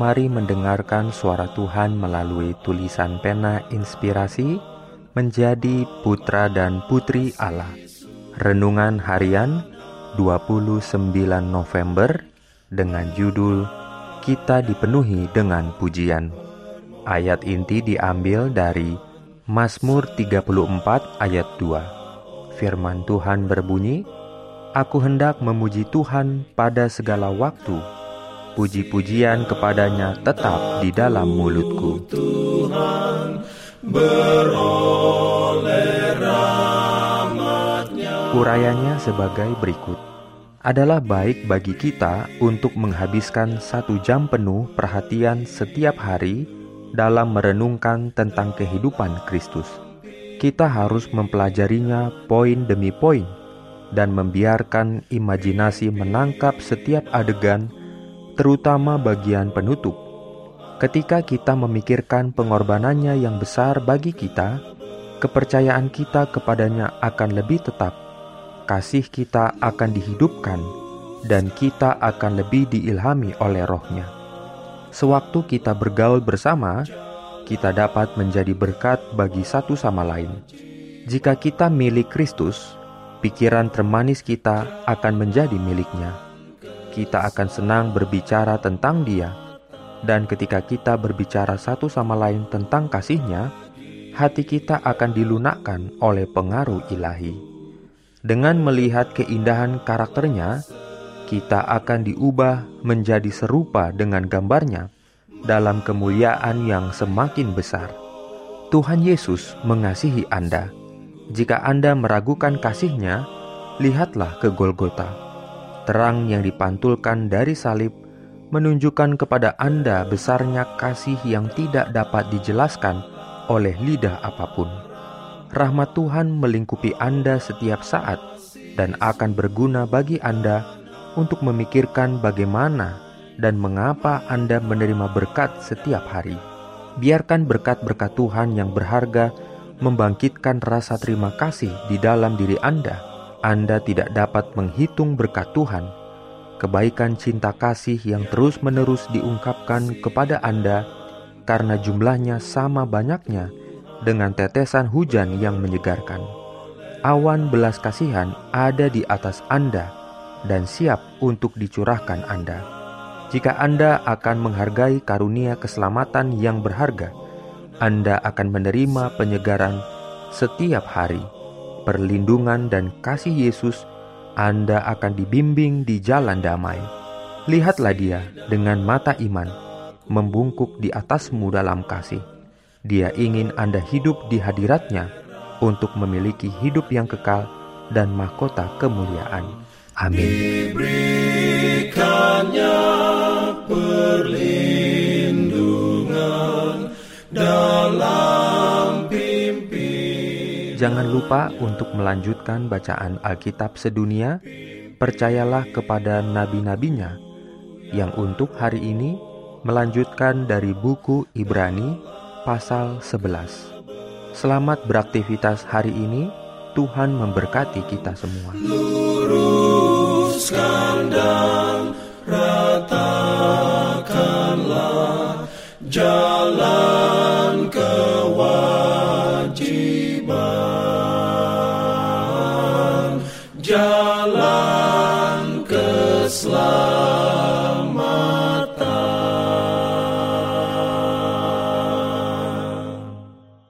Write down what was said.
Mari mendengarkan suara Tuhan melalui tulisan pena inspirasi menjadi putra dan putri Allah. Renungan harian 29 November dengan judul Kita dipenuhi dengan pujian. Ayat inti diambil dari Mazmur 34 ayat 2. Firman Tuhan berbunyi, Aku hendak memuji Tuhan pada segala waktu puji-pujian kepadanya tetap di dalam mulutku. Tuhan Urayanya sebagai berikut. Adalah baik bagi kita untuk menghabiskan satu jam penuh perhatian setiap hari dalam merenungkan tentang kehidupan Kristus. Kita harus mempelajarinya poin demi poin dan membiarkan imajinasi menangkap setiap adegan terutama bagian penutup. Ketika kita memikirkan pengorbanannya yang besar bagi kita, kepercayaan kita kepadanya akan lebih tetap, kasih kita akan dihidupkan, dan kita akan lebih diilhami oleh rohnya. Sewaktu kita bergaul bersama, kita dapat menjadi berkat bagi satu sama lain. Jika kita milik Kristus, pikiran termanis kita akan menjadi miliknya kita akan senang berbicara tentang Dia, dan ketika kita berbicara satu sama lain tentang kasihnya, hati kita akan dilunakkan oleh pengaruh ilahi. Dengan melihat keindahan karakternya, kita akan diubah menjadi serupa dengan gambarnya dalam kemuliaan yang semakin besar. Tuhan Yesus mengasihi Anda. Jika Anda meragukan kasihnya, lihatlah ke Golgota Terang yang dipantulkan dari salib menunjukkan kepada Anda besarnya kasih yang tidak dapat dijelaskan oleh lidah apa pun. Rahmat Tuhan melingkupi Anda setiap saat dan akan berguna bagi Anda untuk memikirkan bagaimana dan mengapa Anda menerima berkat setiap hari. Biarkan berkat-berkat Tuhan yang berharga membangkitkan rasa terima kasih di dalam diri Anda anda tidak dapat menghitung berkat Tuhan, kebaikan cinta kasih yang terus-menerus diungkapkan kepada Anda karena jumlahnya sama banyaknya dengan tetesan hujan yang menyegarkan. Awan belas kasihan ada di atas Anda dan siap untuk dicurahkan Anda. Jika Anda akan menghargai karunia keselamatan yang berharga, Anda akan menerima penyegaran setiap hari perlindungan dan kasih Yesus, Anda akan dibimbing di jalan damai. Lihatlah dia dengan mata iman, membungkuk di atasmu dalam kasih. Dia ingin Anda hidup di hadiratnya untuk memiliki hidup yang kekal dan mahkota kemuliaan. Amin. Diberikannya Jangan lupa untuk melanjutkan bacaan Alkitab sedunia. Percayalah kepada nabi-nabinya yang untuk hari ini melanjutkan dari buku Ibrani pasal 11. Selamat beraktivitas hari ini. Tuhan memberkati kita semua. Jalan jalan keselamatan.